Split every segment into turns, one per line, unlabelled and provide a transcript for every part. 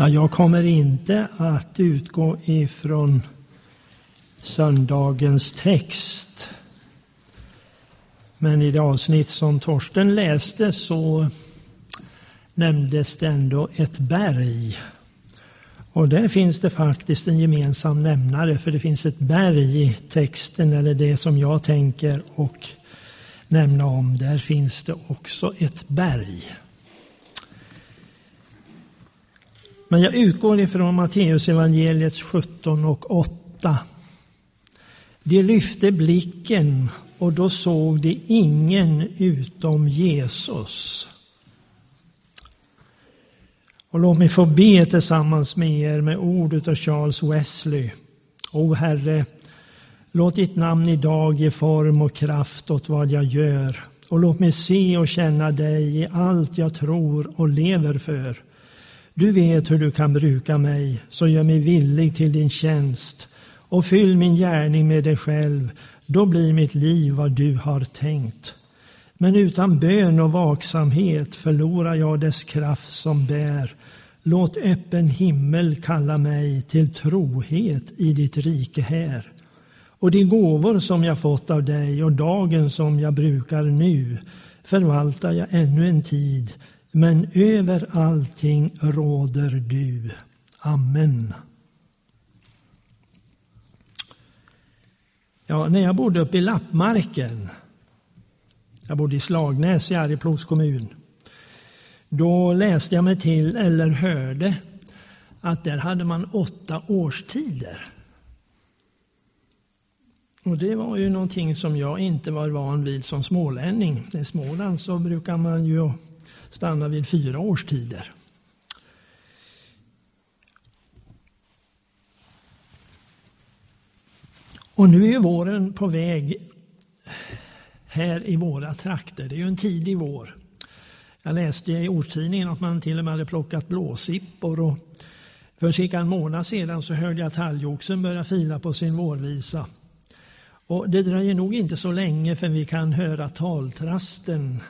Ja, jag kommer inte att utgå ifrån söndagens text. Men i det avsnitt som Torsten läste så nämndes det ändå ett berg. Och där finns det faktiskt en gemensam nämnare, för det finns ett berg i texten, eller det som jag tänker och nämna om. Där finns det också ett berg. Men jag utgår ifrån Matteus evangeliets 17 och 8. De lyfte blicken och då såg de ingen utom Jesus. Och låt mig få be tillsammans med er med ord av Charles Wesley. O Herre, låt ditt namn idag ge form och kraft åt vad jag gör och låt mig se och känna dig i allt jag tror och lever för. Du vet hur du kan bruka mig, så gör mig villig till din tjänst och fyll min gärning med dig själv. Då blir mitt liv vad du har tänkt. Men utan bön och vaksamhet förlorar jag dess kraft som bär. Låt öppen himmel kalla mig till trohet i ditt rike här. Och de gåvor som jag fått av dig och dagen som jag brukar nu förvaltar jag ännu en tid men över allting råder du. Amen. Ja, när jag bodde uppe i Lappmarken, jag bodde i Slagnäs i Arjeplogs kommun, då läste jag mig till, eller hörde, att där hade man åtta årstider. Och det var ju någonting som jag inte var van vid som smålänning. I Småland så brukar man ju stanna vid fyra årstider. Och nu är våren på väg här i våra trakter. Det är ju en tidig vår. Jag läste i ortstidningen att man till och med hade plockat blåsippor och för cirka en månad sedan så hörde jag talgoxen börja fila på sin vårvisa. Och det dröjer nog inte så länge för vi kan höra taltrasten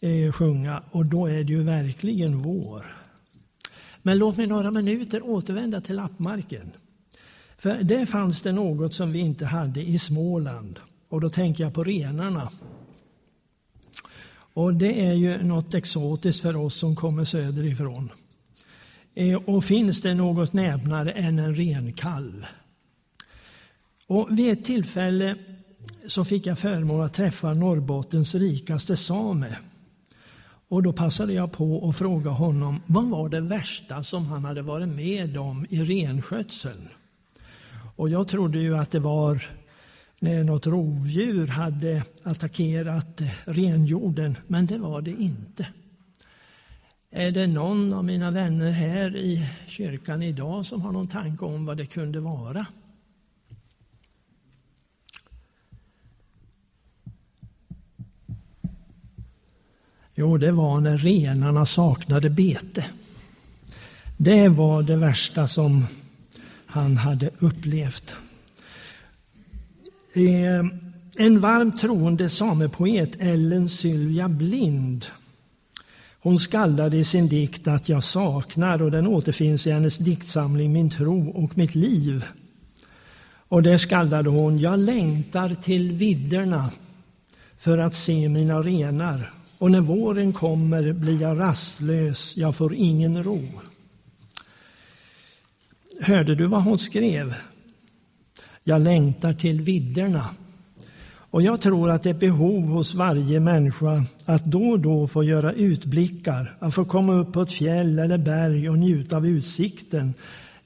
eh, sjunga och då är det ju verkligen vår. Men låt mig några minuter återvända till lappmarken. För där fanns det något som vi inte hade i Småland och då tänker jag på renarna. Och det är ju något exotiskt för oss som kommer söderifrån. Eh, och finns det något näbnare än en renkalv? Och vid ett tillfälle så fick jag förmånen att träffa Norrbottens rikaste same och då passade jag på att fråga honom vad var det värsta som han hade varit med om i renskötseln. Och jag trodde ju att det var när något rovdjur hade attackerat renjorden, men det var det inte. Är det någon av mina vänner här i kyrkan idag som har någon tanke om vad det kunde vara? Jo, det var när renarna saknade bete. Det var det värsta som han hade upplevt. Eh, en varmt troende samepoet, Ellen Sylvia Blind, hon skaldade i sin dikt att jag saknar och den återfinns i hennes diktsamling Min tro och mitt liv. Och där skaldade hon, jag längtar till vidderna för att se mina renar och när våren kommer blir jag rastlös, jag får ingen ro. Hörde du vad hon skrev? Jag längtar till vidderna. Och jag tror att det är ett behov hos varje människa att då och då få göra utblickar, att få komma upp på ett fjäll eller berg och njuta av utsikten,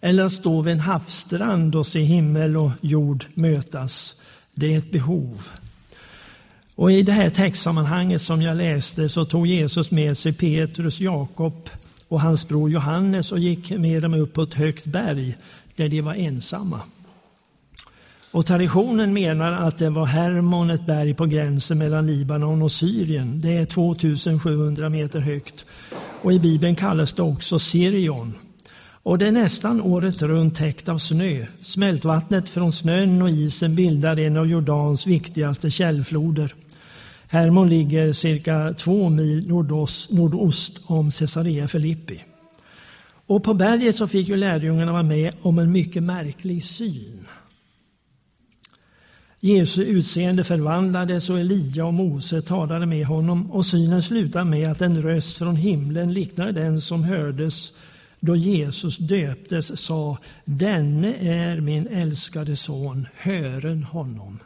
eller att stå vid en havsstrand och se himmel och jord mötas. Det är ett behov. Och I det här textsammanhanget som jag läste så tog Jesus med sig Petrus, Jakob och hans bror Johannes och gick med dem upp på ett högt berg där de var ensamma. Och traditionen menar att det var Hermon, ett berg på gränsen mellan Libanon och Syrien. Det är 2700 meter högt. Och i Bibeln kallas det också Sirion. Och det är nästan året runt täckt av snö. Smältvattnet från snön och isen bildar en av Jordans viktigaste källfloder. Hermon ligger cirka två mil nordost, nordost om Caesarea Filippi. Och på berget så fick ju lärjungarna vara med om en mycket märklig syn. Jesu utseende förvandlades och Elia och Mose talade med honom och synen slutade med att en röst från himlen liknade den som hördes då Jesus döptes sa Denne är min älskade son, hören honom.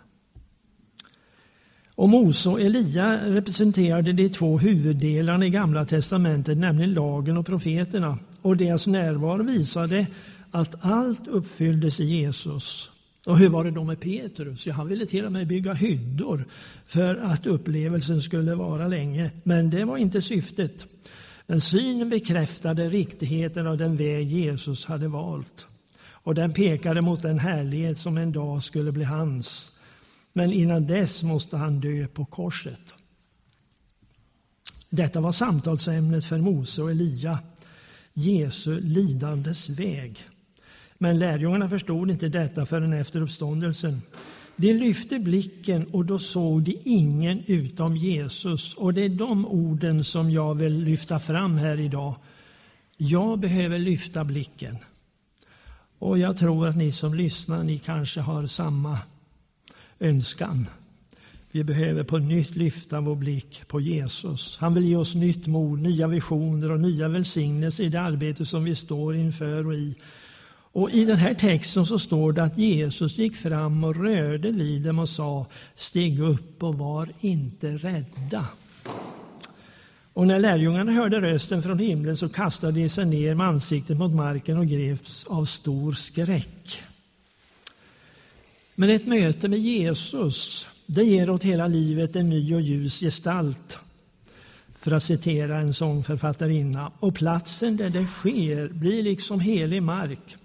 Och Mose och Elia representerade de två huvuddelarna i Gamla testamentet, nämligen lagen och profeterna. Och deras närvaro visade att allt uppfylldes i Jesus. Och hur var det då med Petrus? Ja, han ville till och med bygga hyddor för att upplevelsen skulle vara länge. Men det var inte syftet. Men synen bekräftade riktigheten av den väg Jesus hade valt. Och den pekade mot den härlighet som en dag skulle bli hans. Men innan dess måste han dö på korset. Detta var samtalsämnet för Mose och Elia, Jesu lidandes väg. Men lärjungarna förstod inte detta förrän efter uppståndelsen. De lyfte blicken och då såg de ingen utom Jesus. Och det är de orden som jag vill lyfta fram här idag. Jag behöver lyfta blicken. Och jag tror att ni som lyssnar, ni kanske har samma önskan. Vi behöver på nytt lyfta vår blick på Jesus. Han vill ge oss nytt mod, nya visioner och nya välsignelser i det arbete som vi står inför och i. Och I den här texten så står det att Jesus gick fram och rörde vid dem och sa Stig upp och var inte rädda. Och när lärjungarna hörde rösten från himlen så kastade de sig ner med ansiktet mot marken och greps av stor skräck. Men ett möte med Jesus det ger åt hela livet en ny och ljus gestalt för att citera en sångförfattarinna. Och platsen där det sker blir liksom helig mark.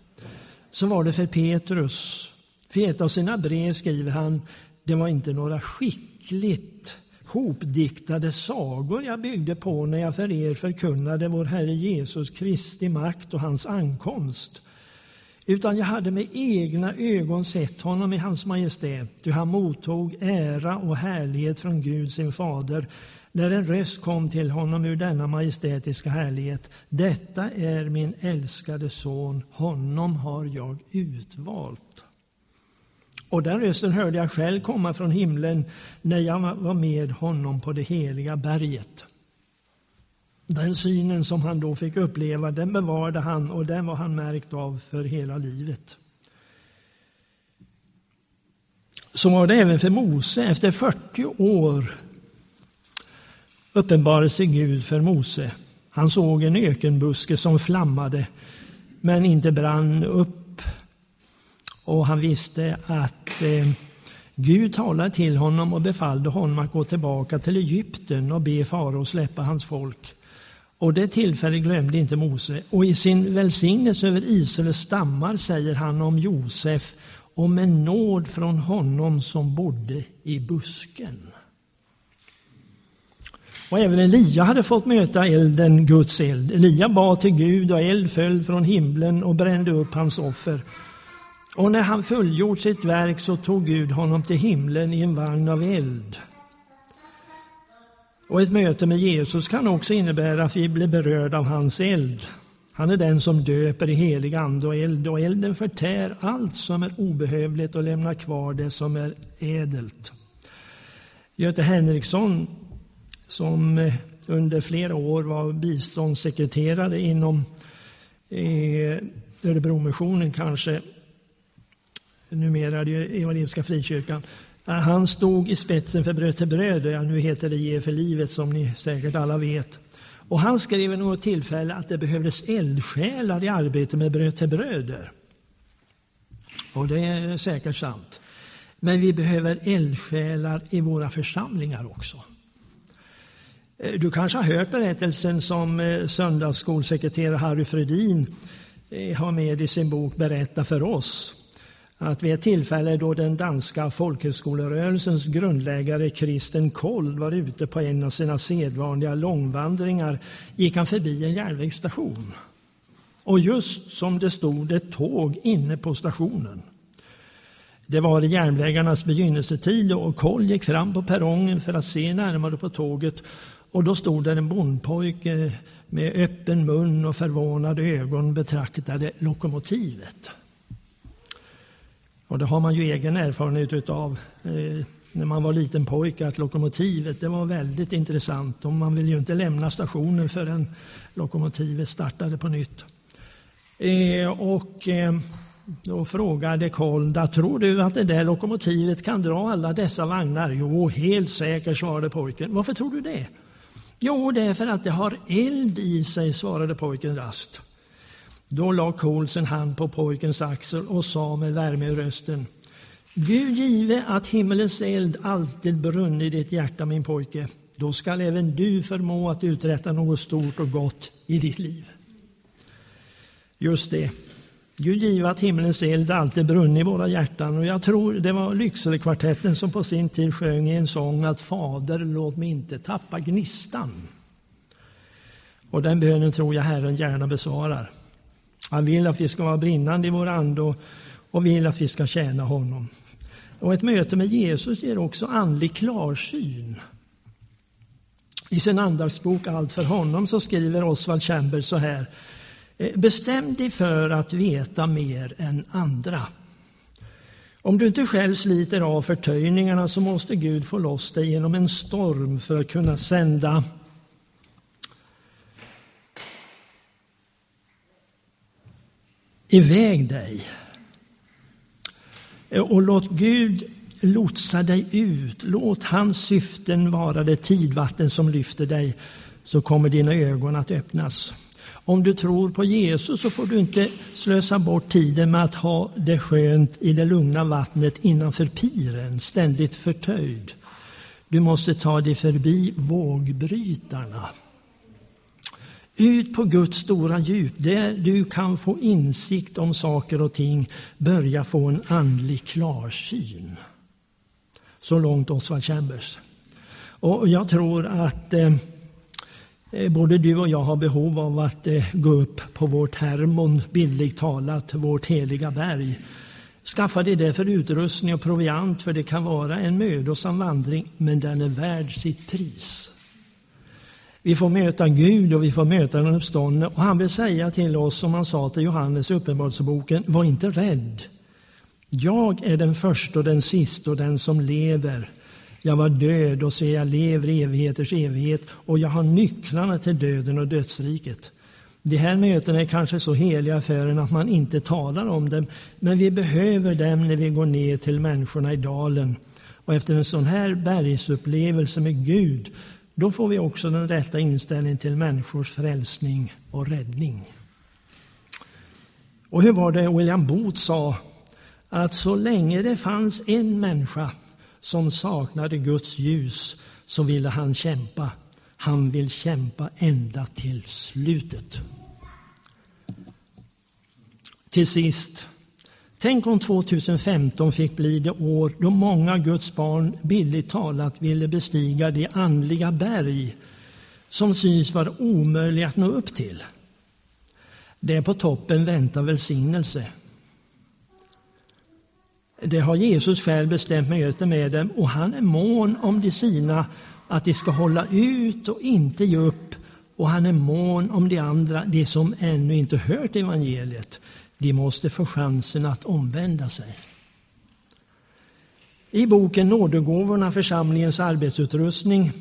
Så var det för Petrus. För ett av sina brev skriver han det var inte några skickligt hopdiktade sagor jag byggde på när jag för er förkunnade vår Herre Jesus Kristi makt och hans ankomst utan jag hade med egna ögon sett honom i hans majestät, ty han mottog ära och härlighet från Gud sin fader, när en röst kom till honom ur denna majestätiska härlighet. Detta är min älskade son, honom har jag utvalt. Och den rösten hörde jag själv komma från himlen när jag var med honom på det heliga berget. Den synen som han då fick uppleva, den bevarade han och den var han märkt av för hela livet. Så var det även för Mose. Efter 40 år uppenbarade sig Gud för Mose. Han såg en ökenbuske som flammade men inte brann upp. Och han visste att eh, Gud talade till honom och befallde honom att gå tillbaka till Egypten och be farao släppa hans folk. Och det tillfället glömde inte Mose. Och i sin välsignelse över Israels stammar säger han om Josef om en nåd från honom som bodde i busken. Och även Elia hade fått möta elden, Guds eld. Elia bad till Gud och eld föll från himlen och brände upp hans offer. Och när han fullgjort sitt verk så tog Gud honom till himlen i en vagn av eld. Och ett möte med Jesus kan också innebära att vi blir berörda av hans eld. Han är den som döper i helig ande och eld och elden förtär allt som är obehövligt och lämnar kvar det som är ädelt. Göte Henriksson som eh, under flera år var biståndssekreterare inom eh, Örebromissionen kanske, numera är det Evangeliska Frikyrkan. Han stod i spetsen för Bröd till bröd, och nu heter det Ge för livet som ni säkert alla vet. Och han skrev vid något tillfälle att det behövdes eldsjälar i arbetet med Bröd till bröder. Och det är säkert sant. Men vi behöver eldsjälar i våra församlingar också. Eh, du kanske har hört berättelsen som eh, söndagsskolsekreterare Harry Fredin eh, har med i sin bok Berätta för oss att vid ett tillfälle då den danska folkhögskolerörelsens grundläggare Kristen Kold var ute på en av sina sedvanliga långvandringar gick han förbi en järnvägsstation. Och just som det stod ett tåg inne på stationen. Det var i järnvägarnas begynnelsetid och Koll gick fram på perrongen för att se närmare på tåget och då stod där en bondpojke med öppen mun och förvånade ögon betraktade lokomotivet. Och det har man ju egen erfarenhet utav eh, när man var liten pojke att lokomotivet det var väldigt intressant och man ville ju inte lämna stationen förrän lokomotivet startade på nytt. Eh, och eh, då frågade Kolda, tror du att det där lokomotivet kan dra alla dessa vagnar? Jo, helt säkert, svarade pojken. Varför tror du det? Jo, det är för att det har eld i sig, svarade pojken rast. Då la Kohl sin hand på pojkens axel och sa med värme i rösten. Gud give att himmelens eld alltid brunnit i ditt hjärta, min pojke. Då skall även du förmå att uträtta något stort och gott i ditt liv. Just det. Gud give att himmelens eld alltid brunnit i våra hjärtan. Och jag tror det var Lyckselekvartetten som på sin tid sjöng i en sång att Fader, låt mig inte tappa gnistan. Och den bönen tror jag Herren gärna besvarar. Han vill att vi ska vara brinnande i vår ande och vill att vi ska tjäna honom. Och ett möte med Jesus ger också andlig klarsyn. I sin andaktsbok Allt för honom så skriver Oswald Chamber så här. Eh, bestäm dig för att veta mer än andra. Om du inte själv sliter av förtöjningarna så måste Gud få loss dig genom en storm för att kunna sända iväg dig. Och låt Gud lotsa dig ut. Låt hans syften vara det tidvatten som lyfter dig, så kommer dina ögon att öppnas. Om du tror på Jesus så får du inte slösa bort tiden med att ha det skönt i det lugna vattnet innanför piren, ständigt förtöjd. Du måste ta dig förbi vågbrytarna. Ut på Guds stora djup, där du kan få insikt om saker och ting, börja få en andlig klarsyn. Så långt Oswald Chambers. Och jag tror att eh, eh, både du och jag har behov av att eh, gå upp på vårt Hermon, bildligt talat, vårt heliga berg. Skaffa dig det för utrustning och proviant, för det kan vara en mödosam vandring, men den är värd sitt pris. Vi får möta Gud och vi får möta den uppståndne. Och han vill säga till oss, som han sa till Johannes i Uppenbarelseboken, var inte rädd. Jag är den första och den sista och den som lever. Jag var död och se, jag lever i evigheters evighet och jag har nycklarna till döden och dödsriket. De här mötena är kanske så heliga för en att man inte talar om dem, men vi behöver dem när vi går ner till människorna i dalen. Och efter en sån här bergsupplevelse med Gud då får vi också den rätta inställningen till människors frälsning och räddning. Och hur var det William Booth sa? Att så länge det fanns en människa som saknade Guds ljus så ville han kämpa. Han vill kämpa ända till slutet. Till sist Tänk om 2015 fick bli det år då många Guds barn billigt talat ville bestiga det andliga berg som syns vara omöjliga att nå upp till. Där på toppen väntar välsignelse. Det har Jesus själv bestämt möte med dem och han är mån om de sina att de ska hålla ut och inte ge upp och han är mån om de andra, de som ännu inte hört evangeliet. De måste få chansen att omvända sig. I boken Nådegåvorna, församlingens arbetsutrustning,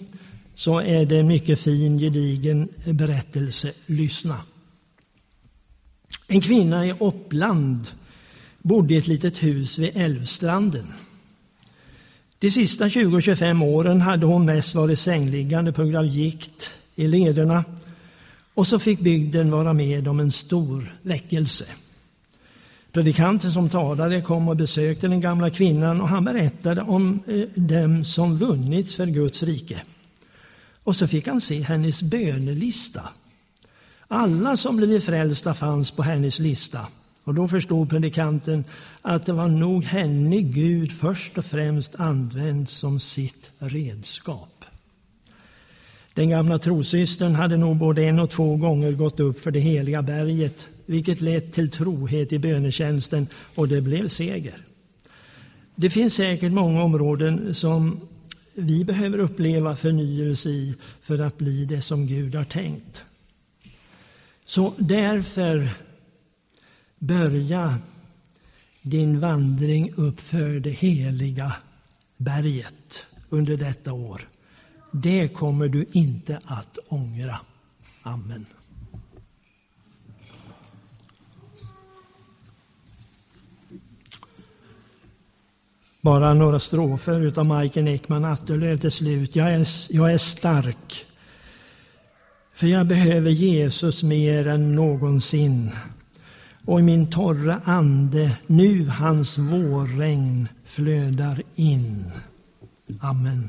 så är det en mycket fin, gedigen berättelse. Lyssna. En kvinna i Uppland bodde i ett litet hus vid älvstranden. De sista 20-25 åren hade hon mest varit sängliggande på grund av gikt i lederna och så fick bygden vara med om en stor väckelse. Predikanten som talade kom och besökte den gamla kvinnan och han berättade om eh, dem som vunnits för Guds rike. Och så fick han se hennes bönelista. Alla som blivit frälsta fanns på hennes lista. Och då förstod predikanten att det var nog henne Gud först och främst använt som sitt redskap. Den gamla trosystern hade nog både en och två gånger gått upp för det heliga berget vilket lett till trohet i bönetjänsten och det blev seger. Det finns säkert många områden som vi behöver uppleva förnyelse i för att bli det som Gud har tänkt. Så därför börja din vandring uppför det heliga berget under detta år. Det kommer du inte att ångra. Amen. Bara några strofer av Majken Ekman Atterlöv till slut. Jag är, jag är stark, för jag behöver Jesus mer än någonsin. Och i min torra ande nu hans vårregn flödar in. Amen.